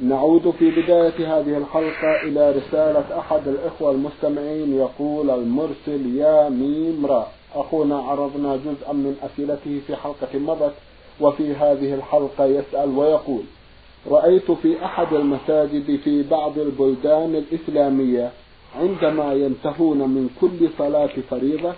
نعود في بداية هذه الحلقة إلى رسالة أحد الإخوة المستمعين يقول المرسل يا ميم را. أخونا عرضنا جزءا من أسئلته في حلقة مضت وفي هذه الحلقة يسأل ويقول رأيت في أحد المساجد في بعض البلدان الإسلامية عندما ينتهون من كل صلاة فريضة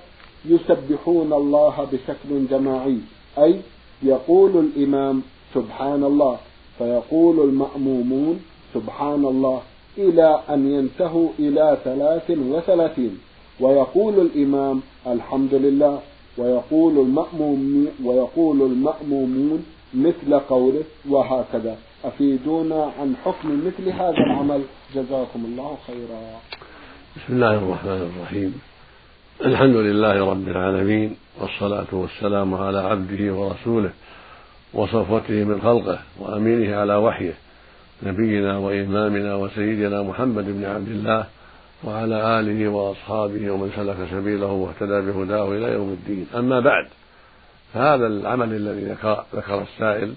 يسبحون الله بشكل جماعي أي يقول الإمام سبحان الله. فيقول المأمومون سبحان الله إلى أن ينتهوا إلى ثلاث وثلاثين. ويقول الإمام الحمد لله ويقول المأموم ويقول المأمومون مثل قوله وهكذا. أفيدونا عن حكم مثل هذا العمل؟ جزاكم الله خيرا. بسم الله الرحمن الرحيم. الحمد لله رب العالمين والصلاة والسلام على عبده ورسوله وصفوته من خلقه وأمينه على وحيه نبينا وإمامنا وسيدنا محمد بن عبد الله وعلى آله وأصحابه ومن سلك سبيله واهتدى بهداه إلى يوم الدين. أما بعد فهذا العمل الذي ذكر السائل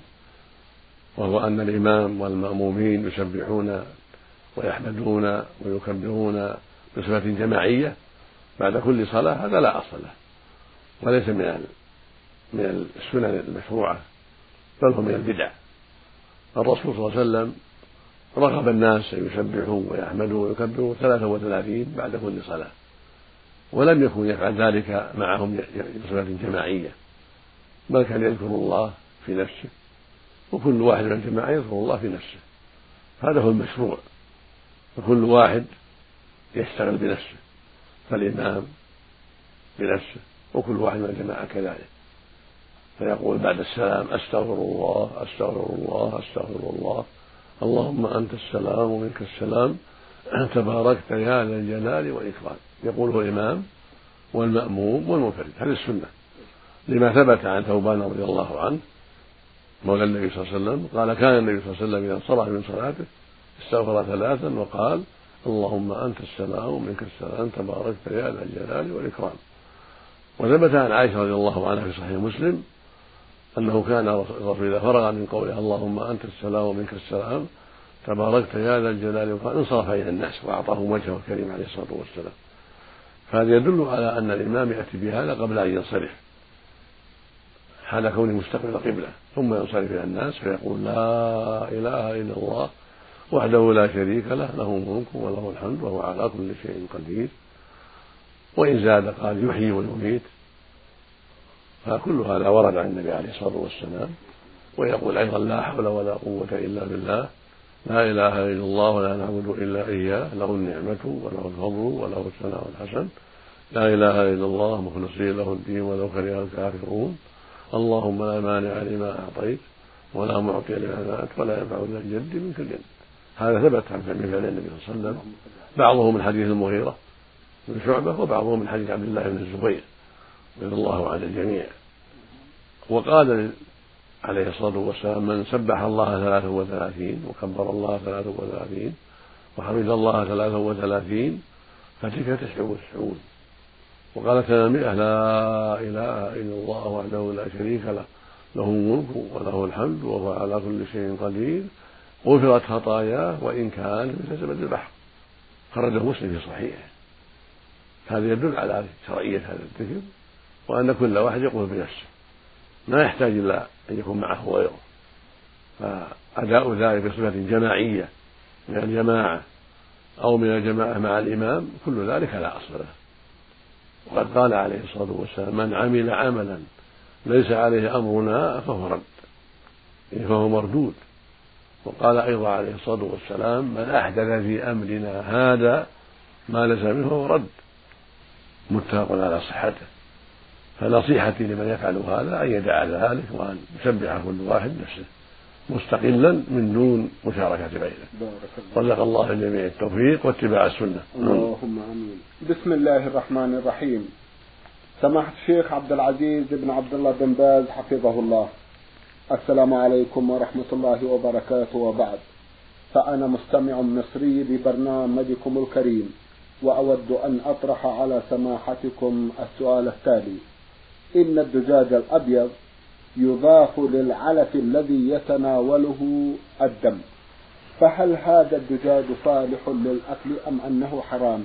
وهو أن الإمام والمأمومين يسبحون ويحمدون ويكبرون بصفة جماعية بعد كل صلاة هذا لا أصل له وليس من من السنن المشروعة. بل هو من البدع. الرسول صلى الله عليه وسلم رغب الناس أن يسبحوا ويحمدوا ويكبروا ثلاثة وثلاثين بعد كل صلاة. ولم يكن يفعل ذلك معهم بصفة جماعية بل كان يذكر الله في نفسه وكل واحد من الجماعة يذكر الله في نفسه. هذا هو المشروع. فكل واحد يشتغل بنفسه فالإمام بنفسه وكل واحد من الجماعة كذلك. فيقول بعد السلام أستغفر الله أستغفر الله أستغفر الله. اللهم أنت السلام ومنك السلام. تباركت يا ذا الجلال والإكرام. يقوله الإمام والمأموم والمنفرد. هذه السنة. لما ثبت عن ثوبان رضي الله عنه مولى النبي صلى الله عليه وسلم قال كان النبي صلى الله عليه وسلم إذا انصرف من صلاته استغفر ثلاثا وقال اللهم أنت السلام ومنك السلام. تباركت يا ذا الجلال والإكرام. وثبت عن عائشة رضي الله عنها في صحيح مسلم أنه كان الرسول إذا فرغ من قوله اللهم أنت السلام ومنك السلام تباركت يا ذا الجلال والإكرام انصرف إلى الناس وأعطاهم وجهه الكريم عليه الصلاة والسلام. فهذا يدل على أن الإمام يأتي بهذا قبل أن ينصرف. حال كونه مستقبل القبلة ثم ينصرف إلى الناس فيقول لا إله إلا الله وحده لا شريك له له الملك وله الحمد وهو على كل شيء قدير. وإن زاد قال يحيي ويميت. فكل هذا ورد عن النبي عليه الصلاة والسلام ويقول أيضا لا حول ولا قوة إلا بالله لا إله إلا الله ولا نعبد إلا إياه له النعمة وله الفضل وله الثناء الحسن لا إله إلا الله مخلصين له الدين ولو كره الكافرون. اللهم لا مانع لما أعطيت ولا معطي لما منعت ولا ينفع ذا الجد منك الجد. هذا ثبت عن فعل النبي صلى الله عليه وسلم. بعضه من حديث المغيرة بن شعبة وبعضه من حديث عبد الله بن الزبير. رضي الله عن الجميع. وقال عليه الصلاة والسلام من سبح الله ثلاثة وثلاثين وكبر الله ثلاثة وثلاثين وحمد الله ثلاثة وثلاثين فتلك تسع وتسعون. وقال المئة لا إله إلا الله وحده لا شريك له له الملك وله الحمد وهو على كل شيء قدير. غفرت خطاياه وإن كان مثل زبد البحر. خرجه مسلم في صحيحه. هذا يدل على شرعية هذا الذكر. وأن كل واحد يقول بنفسه. ما يحتاج إلى أن يكون معه غيره. فأداء ذلك بصفة جماعية من الجماعة أو من الجماعة مع الإمام كل ذلك لا أصل له. وقد قال عليه الصلاة والسلام من عمل عملا ليس عليه أمرنا فهو رد. يعني فهو مردود. وقال أيضا عليه الصلاة والسلام من أحدث في أمرنا هذا ما ليس منه فهو رد. متفق على صحته. فنصيحتي لمن يفعل هذا أن يدع ذلك وأن يسبح كل واحد نفسه مستقلا من دون مشاركة غيره رزق الله الجميع التوفيق واتباع السنة. اللهم آمين. بسم الله الرحمن الرحيم. سماحة الشيخ عبد العزيز بن عبد الله بن باز حفظه الله. السلام عليكم ورحمة الله وبركاته. وبعد فأنا مستمع مصري لبرنامجكم الكريم وأود أن أطرح على سماحتكم السؤال التالي. إن الدجاج الأبيض يضاف للعلف الذي يتناوله الدم. فهل هذا الدجاج صالح للأكل أم أنه حرام؟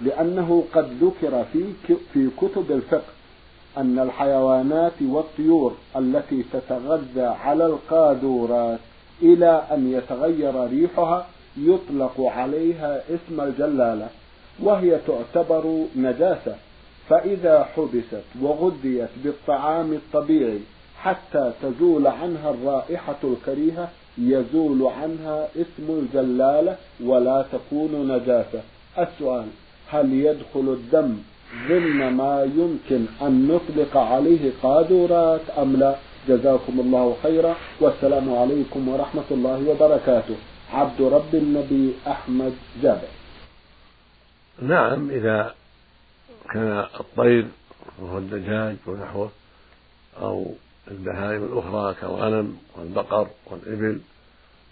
لأنه قد ذكر في في كتب الفقه أن الحيوانات والطيور التي تتغذى على القاذورات إلى أن يتغير ريحها يطلق عليها اسم الجلالة وهي تعتبر نجاسة. فإذا حبست وغذيت بالطعام الطبيعي حتى تزول عنها الرائحة الكريهة يزول عنها اسم الجلالة ولا تكون نجاسة. السؤال هل يدخل الدم ضمن ما يمكن أن نطلق عليه قادورات أم لا؟ جزاكم الله خيرا والسلام عليكم ورحمة الله وبركاته. عبد رب النبي أحمد جابر. نعم إذا كان الطير وهو الدجاج ونحوه أو البهائم الأخرى كالغنم والبقر والإبل.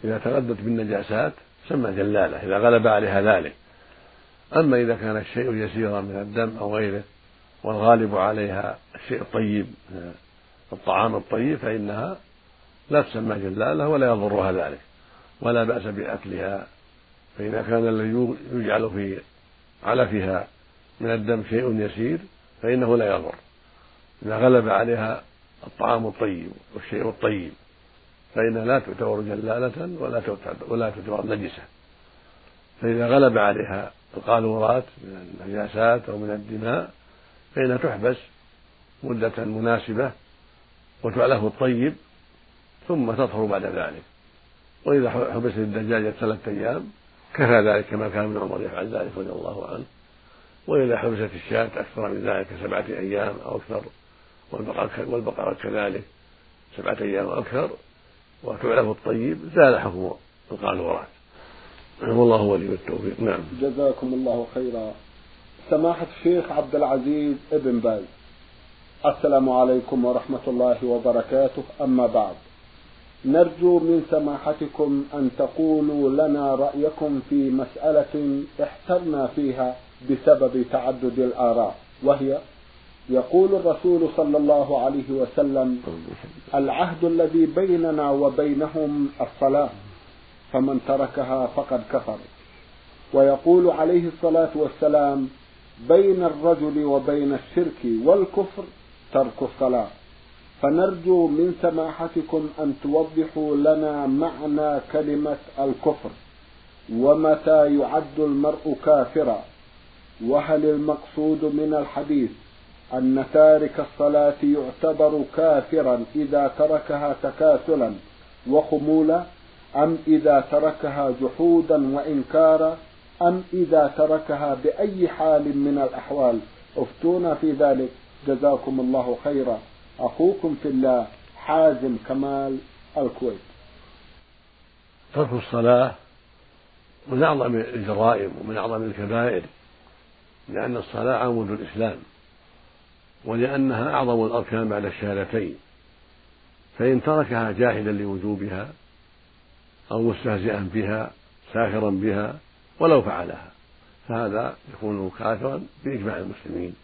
إذا تغذت بالنجاسات سمى جلالة إذا غلب عليها ذلك. أما إذا كان الشيء يسيرا من الدم أو غيره والغالب عليها الشيء الطيب الطعام الطيب فإنها لا تسمى جلالة ولا يضرها ذلك ولا بأس بأكلها. فإذا كان الذي يجعل في علفها من الدم شيء يسير فإنه لا يضر. إذا غلب عليها الطعام الطيب والشيء الطيب فإنها لا تعتبر جلالة ولا ولا تعتبر نجسة. فإذا غلب عليها القاذورات من النجاسات أو من الدماء فإنها تحبس مدة مناسبة وتعلف الطيب ثم تطهر بعد ذلك. وإذا حبست الدجاجة ثلاثة أيام كفى ذلك كما كان ابن عمر يفعل ذلك رضي الله عنه. وإذا حبست الشاة أكثر من ذلك سبعة أيام أو أكثر والبقرة كذلك سبعة أيام أو أكثر. وتعلف الطيب زال حكم القاذورات والله ولي التوفيق. نعم. جزاكم الله خيرا. سماحة الشيخ عبد العزيز ابن باز. السلام عليكم ورحمة الله وبركاته. أما بعد نرجو من سماحتكم أن تقولوا لنا رأيكم في مسألة احترنا فيها. بسبب تعدد الآراء. وهي يقول الرسول صلى الله عليه وسلم العهد الذي بيننا وبينهم الصلاة فمن تركها فقد كفر. ويقول عليه الصلاة والسلام بين الرجل وبين الشرك والكفر ترك الصلاة. فنرجو من سماحتكم أن توضحوا لنا معنى كلمة الكفر ومتى يعد المرء كافرا. وهل المقصود من الحديث أن تارك الصلاة يعتبر كافرا إذا تركها تكاسلا وخمولا؟ أم إذا تركها جحودا وإنكارا؟ أم إذا تركها بأي حال من الأحوال؟ افتونا في ذلك. جزاكم الله خيرا. أخوكم في الله حازم كمال الكويت. ترك الصلاة من أعظم الجرائم ومن أعظم الكبائر. لأن الصلاة عمود الإسلام ولأنها أعظم الأركان بعد الشهادتين فإن تركها جاهلا لوجوبها أو مستهزئا بها ساخرا بها ولو فعلها فهذا يكون كافرا بإجماع المسلمين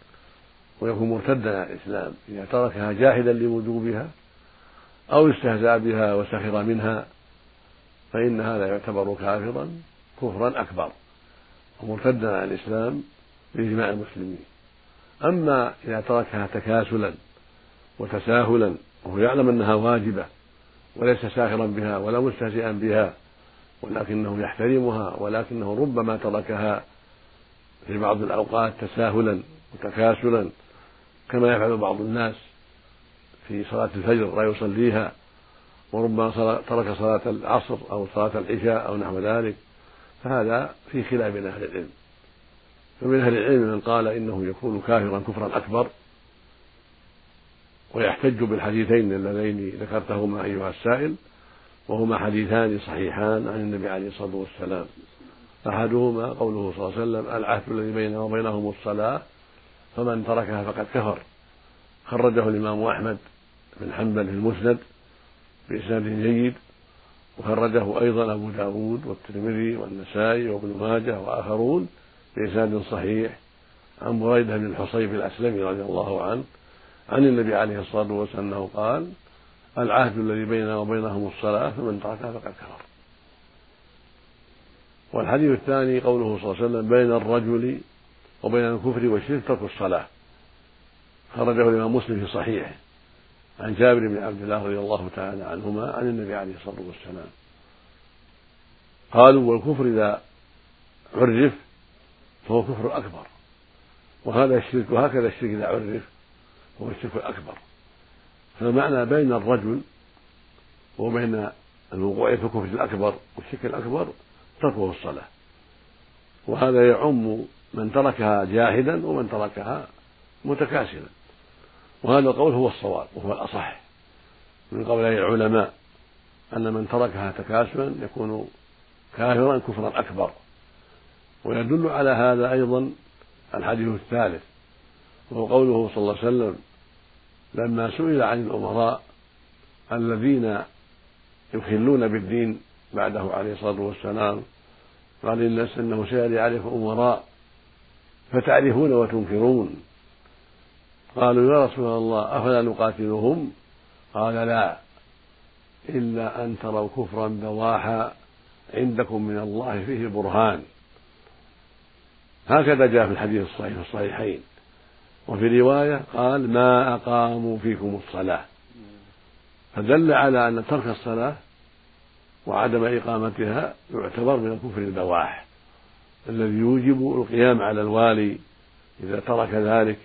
ويكون مرتدا عن الإسلام. إذا تركها جاهلا لوجوبها أو استهزأ بها وسخر منها فإن هذا يعتبر كافرا كفرا أكبر ومرتدا عن الإسلام بإجماع المسلمين. أما إذا تركها تكاسلا وتساهلا وهو يعلم أنها واجبة وليس ساخرا بها ولا مستهزئا بها ولكنه يحترمها ولكنه ربما تركها في بعض الأوقات تساهلا وتكاسلا كما يفعل بعض الناس في صلاة الفجر لا يصليها وربما ترك صلاة العصر أو صلاة العشاء أو نحو ذلك. فهذا في خلاف بين أهل العلم. فمن أهل العلم من قال إنه يكون كافرا كفرا أكبر ويحتج بالحديثين اللذين ذكرتهما أيها السائل وهما حديثان صحيحان عن النبي عليه الصلاة والسلام. أحدهما قوله صلى الله عليه وسلم العهد الذي بيننا وبينهم الصلاة فمن تركها فقد كفر. خرجه الإمام أحمد بن حنبل في المسند بإسناد جيد وخرجه أيضا أبو داود والترمذي والنسائي وابن ماجه وآخرون بإسناد صحيح عن بريدة بن الحصيب الأسلمي رضي الله عنه عن النبي عليه الصلاة والسلام أنه قال العهد الذي بيننا وبينهم الصلاة فمن تركها فقد كفر. والحديث الثاني قوله صلى الله عليه وسلم بين الرجل وبين الكفر والشرك ترك الصلاة. خرجه الإمام مسلم في صحيحه عن جابر بن عبد الله رضي الله تعالى عنهما عن النبي عليه الصلاة والسلام. قالوا والكفر إذا عرف فهو كفر أكبر. وهذا الشرك وهكذا الشرك إذا عرف هو الشرك الأكبر. فالمعنى بين الرجل وبين الوقوع في الكفر الأكبر والشرك الأكبر تركه الصلاة. وهذا يعم من تركها جاهدا ومن تركها متكاسلا. وهذا القول هو الصواب وهو الأصح. من قول العلماء أن من تركها تكاسلا يكون كافرا كفرا أكبر. ويدل على هذا أيضا الحديث الثالث وهو قوله صلى الله عليه وسلم لما سئل عن الأمراء الذين يخلون بالدين بعده عليه الصلاة والسلام قال الناس أنه سيأتي عليكم أمراء فتعرفون وتنكرون. قالوا يا رسول الله أفلا نقاتلهم؟ قال لا إلا أن تروا كفرا بواحا عندكم من الله فيه برهان. هكذا جاء في الحديث الصحيح في الصحيحين. وفي رواية قال ما أقاموا فيكم الصلاة. فدل على أن ترك الصلاة وعدم إقامتها يعتبر من الكفر البواح الذي يوجب القيام على الوالي إذا ترك ذلك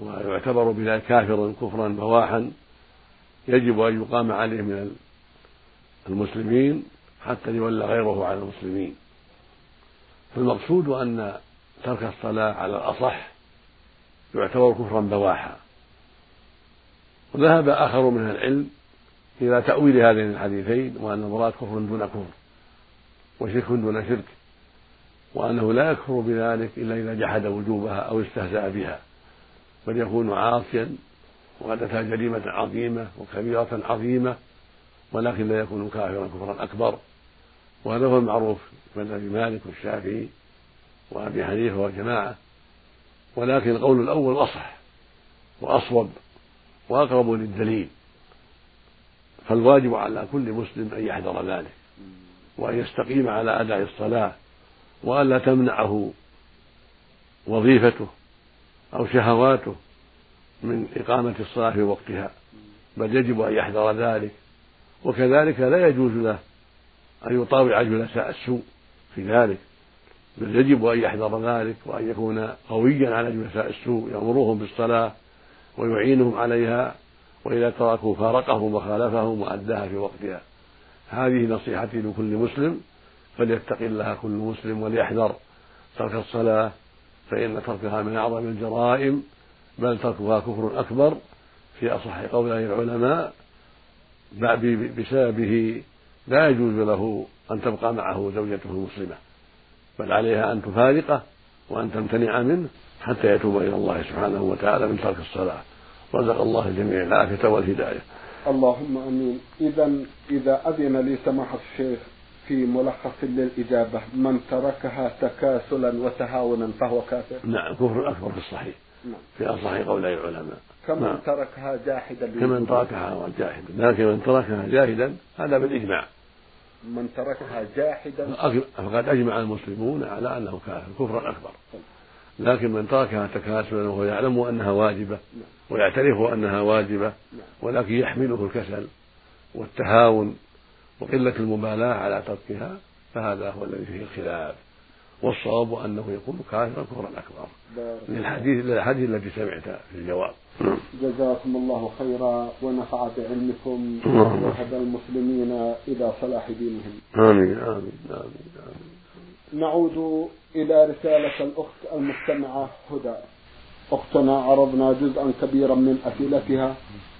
ويعتبر بذلك كافرا كفرا بواحا يجب أن يقام عليه من المسلمين حتى يولى غيره على المسلمين. فالمقصود أن ترك الصلاة على الأصح يعتبر كفرا بواحا. وذهب آخر من العلم إلى تأويل هذين الحديثين وأن المراد كفر دون كفر وشرك دون شرك وأنه لا يكفر بذلك إلا إذا جحد وجوبها أو استهزأ بها بل يكون عاصيا وقد أتى جريمة عظيمة وكبيرة عظيمة ولكن لا يكون كافرا كفرا أكبر. وهذا هو المعروف مذهب مالك والشافعي وأبي حنيفة وجماعة ولكن القول الأول أصح وأصوب وأقرب للدليل. فالواجب على كل مسلم أن يحذر ذلك وأن يستقيم على أداء الصلاة وألا تمنعه وظيفته أو شهواته من إقامة الصلاة في وقتها بل يجب أن يحذر ذلك. وكذلك لا يجوز له أن يطاوع جلساء السوء في ذلك بل يجب أن يحذر ذلك وأن يكون قويا على جلساء السوء يأمرهم بالصلاة ويعينهم عليها وإذا تركوا فارقهم وخالفهم وأداها في وقتها. هذه نصيحتي لكل مسلم فليتق الله كل مسلم وليحذر ترك الصلاة فإن تركها من أعظم الجرائم بل تركها كفر أكبر في أصح قولي العلماء بسببه لا يجوز له أن تبقى معه زوجته المسلمة بل عليها أن تفارقه وأن تمتنع منه حتى يتوب إلى الله سبحانه وتعالى من ترك الصلاة. رزق الله الجميع العافية والهداية. اللهم آمين. اذا إذا أذن لي سماحة الشيخ في ملخص للإجابة من تركها تكاسلا وتهاونا فهو كافر؟ نعم كفر أكبر في الصحيح. نعم. في اصح قولي العلماء. كمن نعم. تركها جاحدا كمن تركها جاحدا. لكن من تركها جاهدا هذا بالإجماع. من تركها جاحدا فقد أجمع المسلمون على أنه كافر كفرا أكبر لكن من تركها تكاسلا وهو يعلم أنها واجبة نعم. ويعترف أنها واجبة نعم. ولكن يحمله الكسل والتهاون وقلة المبالاة على تركها فهذا هو الذي فيه الخلاف والصواب أنه يكون كافرا كفرا أكبر. للحديث للحديث الذي سمعت في الجواب. جزاكم الله خيرا ونفع بعلمكم وهدى المسلمين إلى صلاح دينهم. آمين آمين آمين, آمين. نعود إلى رسالة الأخت المستمعة هدى. أختنا عرضنا جزءا كبيرا من أسئلتها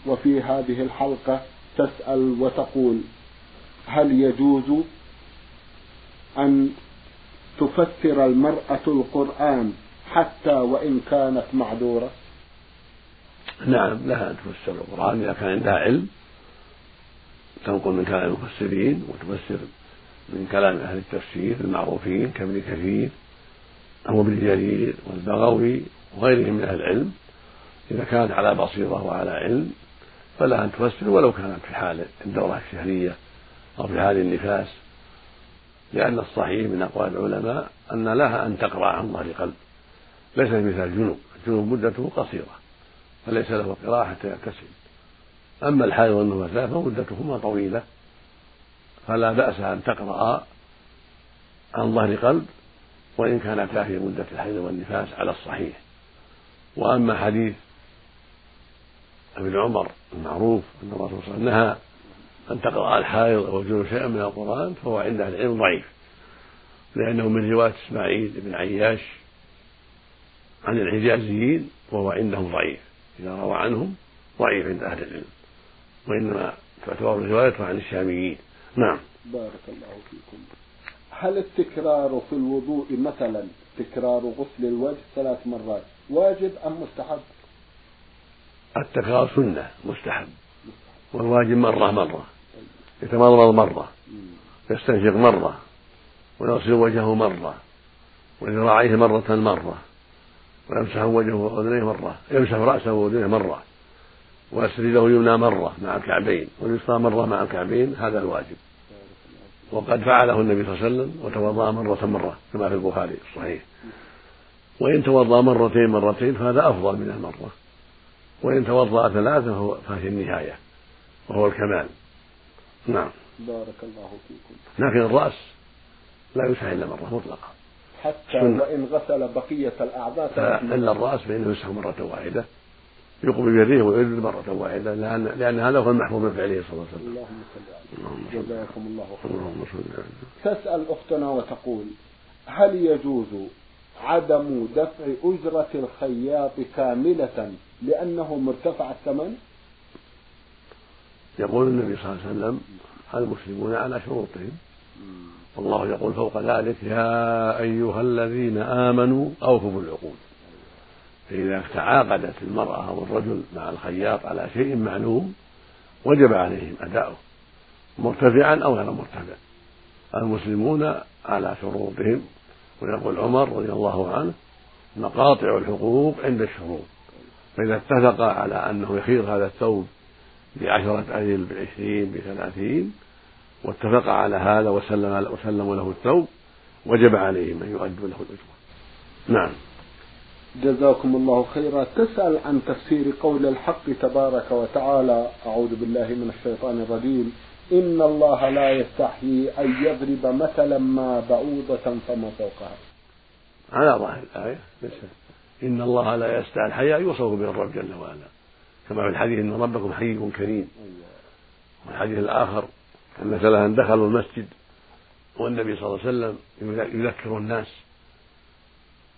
وفي هذه الحلقة تسأل وتقول هل يجوز أن تفسر المرأة القرآن حتى وإن كانت معذورة؟ نعم لها أن تفسر القرآن إذا كان عندها علم. تنقل من كلام المفسرين وتفسر من كلام أهل التفسير المعروفين كابن كثير أو ابن جرير والبغوي وغيرهم من أهل العلم. إذا كانت على بصيرة وعلى علم فلها أن تفسر ولو كانت في حال الدورة الشهرية أو في حال النفاس. لأن الصحيح من أقوال العلماء أن لها أن تقرأ عن ظهر قلب ليس مثل الجنوب الجنوب مدته قصيرة فليس له قراءة حتى يغتسل. أما الحائض والنفساء فمدتهما طويلة. فلا بأس أن تقرأ عن ظهر قلب وإن كانتا في مدة الحيض والنفاس على الصحيح. وأما حديث ابن عمر المعروف أن الرسول صلى الله عليه وسلم نهى أن تقرأ الحائض أو الجنوب شيئا من القرآن فهو عند أهل العلم ضعيف. لأنه من رواية إسماعيل بن عياش عن الحجازيين وهو عندهم ضعيف. إذا روى عنهم ضعيف عند أهل العلم. وإنما تعتبر روايته عن الشاميين. نعم. بارك الله فيكم. هل التكرار في الوضوء مثلا تكرار غسل الوجه ثلاث مرات واجب أم مستحب؟ التكرار سنة مستحب. والواجب مرة مرة. يتمضمض مرة يستنشق مرة ويغسل وجهه مرة وذراعيه مرة مرة ويمسح وجهه وأذنيه مرة يمسح رأسه وأذنيه مرة ويسرده اليمنى مرة مع الكعبين واليسرى مرة مع الكعبين هذا الواجب. وقد فعله النبي صلى الله عليه وسلم وتوضأ مرة مرة كما في البخاري الصحيح. وإن توضأ مرتين مرتين فهذا أفضل من المرة. وإن توضأ ثلاثة فهي النهاية وهو الكمال. نعم بارك الله فيكم لكن الرأس لا يمسح إلا مرة مطلقة حتى سنة. وإن غسل بقية الأعضاء إلا الرأس فإنه يمسح مرة واحدة يقبل بيديه ويرد مرة واحدة لأن لأن هذا هو المحفوظ من فعله صلى الله عليه وسلم. اللهم صل جزاكم الله خيرا. اللهم صل تسأل أختنا وتقول هل يجوز عدم دفع أجرة الخياط كاملة لأنه مرتفع الثمن؟ يقول النبي صلى الله عليه وسلم المسلمون على شروطهم. والله يقول فوق ذلك يا أيها الذين آمنوا أوفوا بالعقود فإذا تعاقدت المرأة أو الرجل مع الخياط على شيء معلوم وجب عليهم أداؤه مرتفعا أو غير مرتفع. المسلمون على شروطهم. ويقول عمر رضي الله عنه مقاطع الحقوق عند الشروط. فإذا اتفقا على أنه يخير هذا الثوب بعشرة أجل بعشرين بثلاثين واتفقا على هذا وسلم وسلموا له الثوب وجب عليهم أن يؤدوا له الأجرة نعم. جزاكم الله خيرا. تسأل عن تفسير قول الحق تبارك وتعالى. أعوذ بالله من الشيطان الرجيم. إن الله لا يستحيي أن يضرب مثلا ما بعوضة فما فوقها. على ظاهر الآية ليس. إن الله لا يستحي الحياء يوصف به الرب جل وعلا. كما في الحديث إن ربكم حي كريم. والحديث الآخر أن مثلا دخلوا المسجد والنبي صلى الله عليه وسلم يذكر الناس.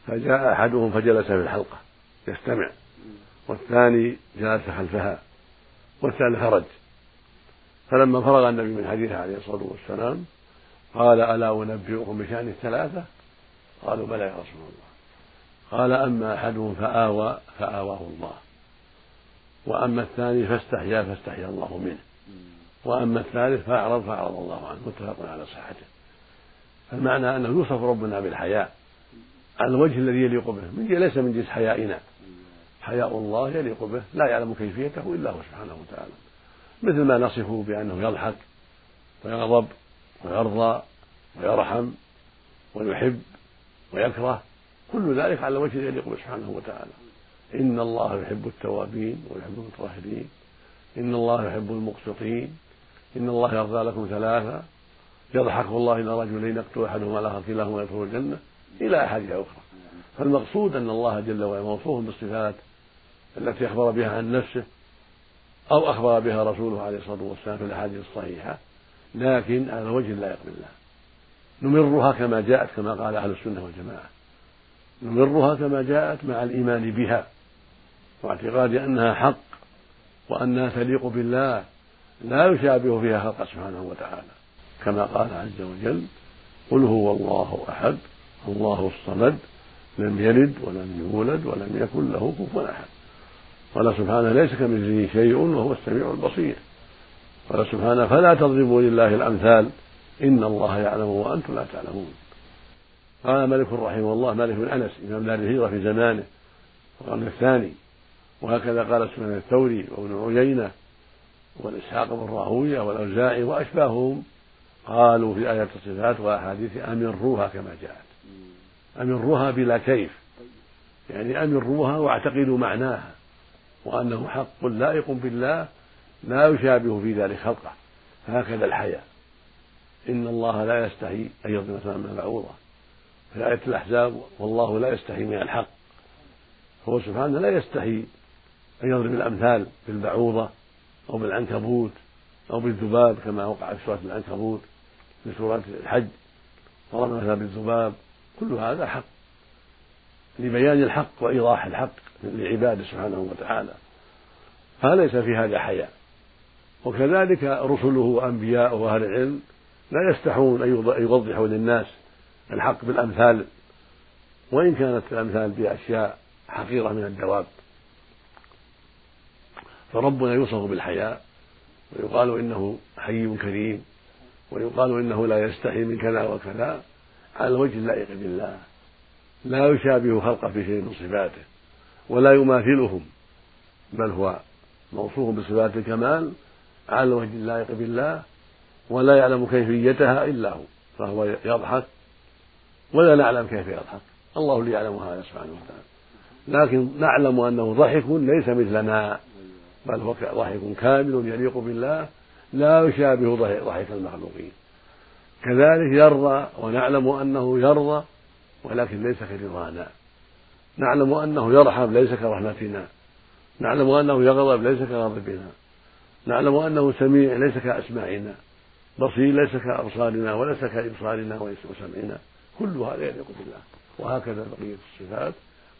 فجاء أحدهم فجلس في الحلقة يستمع والثاني جلس خلفها والثالث خرج فلما فرغ النبي من حديثه عليه الصلاة والسلام قال ألا أنبئكم بشأن الثلاثة؟ قالوا بلى يا رسول الله. قال أما أحدهم فآوى فآواه الله. وأما الثاني فاستحيا فاستحيا الله منه. وأما الثالث فأعرض فأعرض الله عنه. متفق على صحته. فالمعنى أنه يوصف ربنا بالحياء. على الوجه الذي يليق به. من ليس من جنس حيائنا. حياء الله يليق به. لا يعلم كيفيته إلا هو سبحانه وتعالى. مثل ما نصفه بأنه يضحك ويغضب ويرضى ويرحم ويحب ويكره. كل ذلك على الذي يليق به سبحانه وتعالى. إن الله يحب التوابين ويحب المتطهرين. إن الله يحب المقسطين. إن الله يرضى لكم ثلاثة. يضحك الله إلى رجلين يقتل أحدهما الآخر كلاهما يدخل الجنة إلى أحاديث أخرى. فالمقصود أن الله جل وعلا موصوف بالصفات التي أخبر بها عن نفسه أو أخبر بها رسوله عليه الصلاة والسلام في الأحاديث الصحيحة. لكن على وجه لا يقبل الله. نمرها كما جاءت كما قال أهل السنة والجماعة. نمرها كما جاءت مع الإيمان بها. واعتقاد أنها حق وأنها تليق بالله لا يشابه فيها خلق سبحانه وتعالى. كما قال عز وجل قل هو الله أحد الله الصمد لم يلد ولم يولد ولم يكن له كفوا أحد. قال سبحانه ليس كمثله شيء وهو السميع البصير. قال سبحانه فلا تضربوا لله الأمثال إن الله يعلم وأنتم لا تعلمون. قال مالك رحمه الله مالك بن أنس إمام دار الهجرة في زمانه القرن الثاني. وهكذا قال سفيان الثوري وابن عيينة والإسحاق بن راهوية والأوزاعي وأشباههم قالوا في آيات الصفات وأحاديث أمروها كما جاءت. أمروها بلا كيف. يعني أمروها واعتقدوا معناها وأنه حق لائق بالله لا يشابه في ذلك خلقه. هكذا الحياء إن الله لا يستحي أن مثلا من بعوضة في آية الأحزاب والله لا يستحي من الحق. هو سبحانه لا يستحي أن يضرب الأمثال بالبعوضة أو بالعنكبوت أو بالذباب كما وقع في سورة العنكبوت في سورة الحج. ضرب مثلا بالذباب كل هذا حق. لبيان الحق وإيضاح الحق لعباده سبحانه وتعالى. فليس في هذا حياء. وكذلك رسله وأنبياءه وأهل العلم لا يستحون أن يوضحوا للناس الحق بالأمثال. وإن كانت الأمثال بأشياء حقيرة من الدواب فربنا يوصف بالحياء ويقال إنه حي كريم ويقال إنه لا يستحي من كذا وكذا على الوجه اللائق بالله. لا يشابه خلقه في شيء من صفاته ولا يماثلهم بل هو موصوف بصفات الكمال على الوجه اللائق بالله ولا يعلم كيفيتها إلا هو فهو يضحك ولا نعلم كيف يضحك. الله اللي يعلم هذا سبحانه وتعالى. لكن نعلم أنه ضحك ليس مثلنا. بل هو ضحك كامل يليق بالله لا يشابه ضحك المخلوقين. كذلك يرضى ونعلم أنه يرضى ولكن ليس كرضانا نعلم أنه يرحم ليس كرحمتنا نعلم أنه يغضب ليس كغضبنا. نعلم أنه سميع ليس كأسماعنا. بصير ليس كأبصارنا وليس كإبصارنا وسمعنا كل هذا يليق بالله. وهكذا بقية الصفات.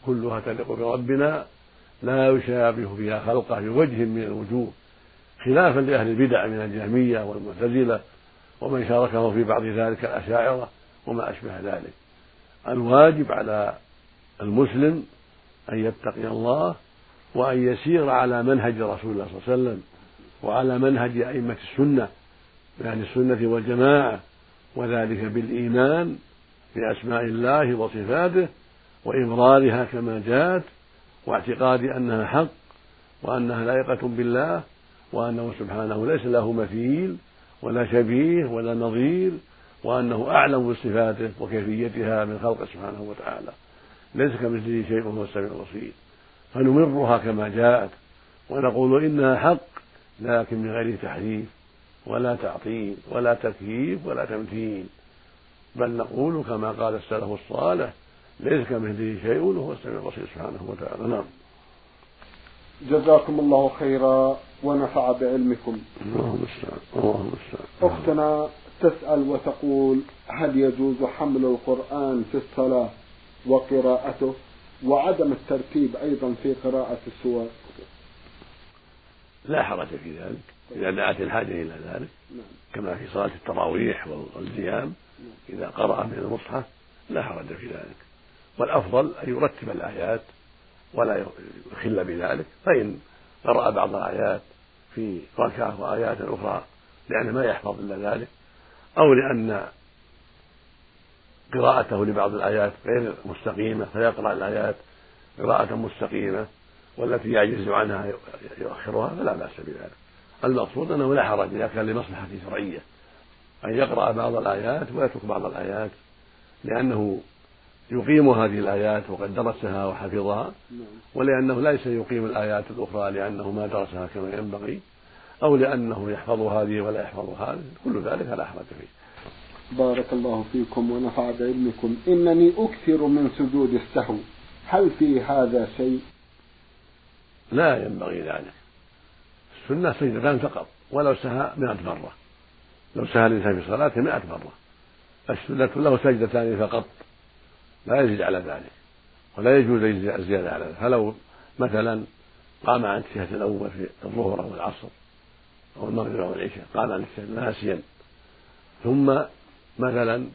كلها تليق بربنا. لا يشابه فيها خلقه بوجه من الوجوه خلافا لأهل البدع من الجهمية والمعتزلة ومن شاركه في بعض ذلك الأشاعرة وما أشبه ذلك. الواجب على المسلم أن يتقي الله وأن يسير على منهج رسول الله صلى الله عليه وسلم وعلى منهج أئمة السنة يعني السنة والجماعة وذلك بالإيمان بأسماء الله وصفاته وإبرارها كما جاءت واعتقاد أنها حق وأنها لائقة بالله وأنه سبحانه ليس له مثيل ولا شبيه ولا نظير وأنه أعلم بصفاته وكيفيتها من خلقه سبحانه وتعالى. ليس كمثله شيء وهو السميع البصير. فنمرها كما جاءت ونقول إنها حق لكن من غير تحريف ولا تعطيل ولا تكييف ولا تمثيل. بل نقول كما قال السلف الصالح ليس كمثله شيء وهو السميع البصير سبحانه وتعالى. نعم. جزاكم الله خيرا ونفع بعلمكم. اللهم المستعان اللهم المستعان أختنا تسأل وتقول هل يجوز حمل القرآن في الصلاة وقراءته وعدم الترتيب أيضا في قراءة السور؟ لا حرج في ذلك إذا دعت الحاجة إلى ذلك نعم. كما في صلاة التراويح والزيام إذا قرأ من المصحف لا حرج في ذلك. والأفضل أن يرتب الآيات ولا يخل بذلك. فإن قرأ بعض الآيات في ركعة وآيات أخرى لأنه ما يحفظ إلا ذلك أو لأن قراءته لبعض الآيات غير مستقيمة فيقرأ الآيات قراءة مستقيمة والتي يعجز عنها يؤخرها فلا بأس بذلك. المقصود أنه لا حرج إذا كان لمصلحة شرعية أن يقرأ بعض الآيات ويترك بعض الآيات لأنه يقيم هذه الآيات وقد درسها وحفظها. ولأنه ليس يقيم الآيات الأخرى لأنه ما درسها كما ينبغي أو لأنه يحفظ هذه ولا يحفظ هذه كل ذلك لا حرج فيه. بارك الله فيكم ونفع بعلمكم إنني أكثر من سجود السهو. هل في هذا شيء؟ لا ينبغي ذلك. السنة سجدتان فقط ولو سهى مئة مرة. لو سهى الإنسان في صلاته مئة مرة. السنة له سجدتان فقط. لا يزيد على ذلك ولا يجوز الزيادة على ذلك. فلو مثلا قام عن التشهد الأول في الظهر أو العصر أو المغرب أو العشاء قام عن التشهد ناسيا ثم مثلا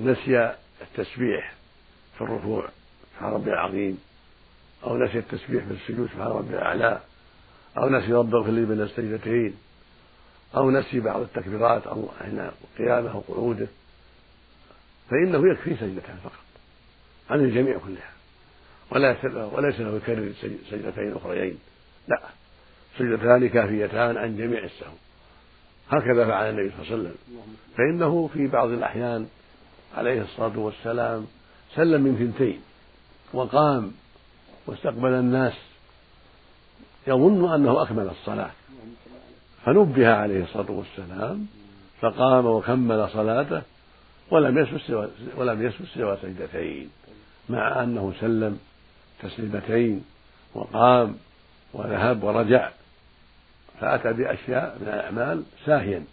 نسي التسبيح في الركوع سبحان ربي العظيم أو نسي التسبيح في السجود سبحان ربي الأعلى أو نسي رب اغفر لي بين السجدتين أو نسي بعض التكبيرات أو حين قيامه أو قعوده فإنه يكفي سجدتان فقط. عن الجميع كلها. ولا وليس له يكرر سجدتين أخريين. لا. سجدتان كافيتان عن جميع السهو. هكذا فعل النبي صلى الله عليه وسلم. فإنه في بعض الأحيان عليه الصلاة والسلام سلم من ثنتين. وقام واستقبل الناس. يظن أنه أكمل الصلاة. فنبه عليه الصلاة والسلام. فقام وكمل صلاته. ولم يسجد سوى ولم يسجد سوى سجدتين مع أنه سلم تسليمتين وقام وذهب ورجع فأتى بأشياء من الأعمال ساهيا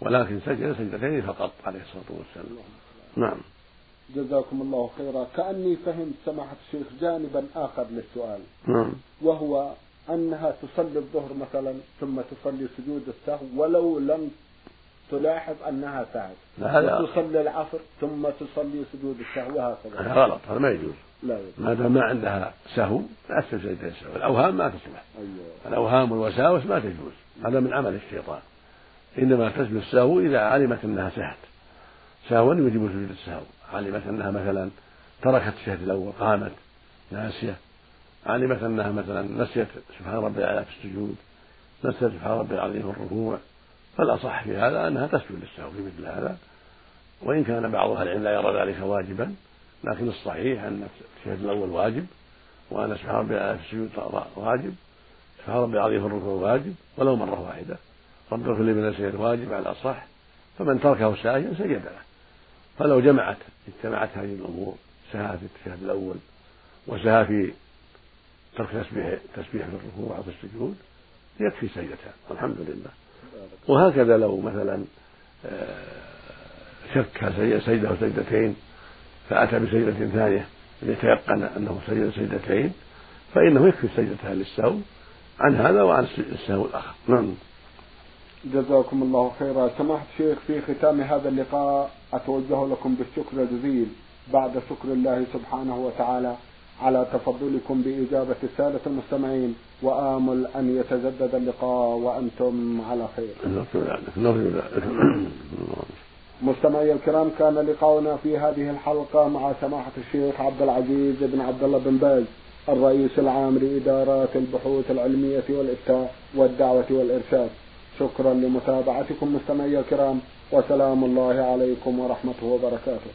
ولكن سجد سجدتين فقط عليه الصلاة والسلام. نعم. جزاكم الله خيرا. كأني فهمت سماحة الشيخ جانبا آخر للسؤال. نعم. وهو أنها تصلي الظهر مثلا ثم تصلي سجود السهو ولو لم تلاحظ أنها سهت لا لا. وتصلي العصر ثم تصلي سجود السهو وهكذا. هذا غلط هذا ما يجوز. لا. يجوز ما دام ما عندها سهو لا تسجد السهو الأوهام ما تصلح أيوه. الأوهام والوساوس ما تجوز. هذا من عمل الشيطان. إنما تسجد السهو إذا علمت أنها سهت. سهوا يجب سجود السهو. علمت أنها مثلا تركت الشهد الأول قامت ناسية. علمت أنها مثلا نسيت سبحان ربي الأعلى في السجود نسيت سبحان ربي العظيم في الركوع فالأصح في هذا أنها تسجد للسهو في مثل هذا وإن كان بعض أهل العلم لا يرى ذلك واجبا لكن الصحيح أن الشهد الأول واجب وأن سبحان ربي في السجود واجب سبحان ربي العظيم في الركوع واجب ولو مرة واحدة. رب اغفر لي من الشهد واجب على الأصح فمن تركه ساهيا سجد له. فلو جمعت اجتمعت هذه الأمور سهى في التشهد الأول وسهى في ترك تسبيح تسبيح في الركوع أو في السجود يكفي سجدتان والحمد لله. وهكذا لو مثلا آه، شك سجدة سجدتين فأتى بسجدة ثانية ليتيقن أنه سجد سجدتين فإنه يكفي السجدتان للسهو عن هذا وعن السهو الآخر. نعم. جزاكم الله خيرا. سماحة الشيخ في ختام هذا اللقاء أتوجه لكم بالشكر الجزيل. بعد شكر الله سبحانه وتعالى. على تفضلكم بإجابة السادة المستمعين وآمل أن يتجدد اللقاء وأنتم على خير. مستمعي الكرام كان لقاؤنا في هذه الحلقة مع سماحة الشيخ عبد العزيز بن عبد الله بن باز الرئيس العام لإدارات البحوث العلمية والإفتاء والدعوة والإرشاد. شكرا لمتابعتكم مستمعي الكرام وسلام الله عليكم ورحمته وبركاته.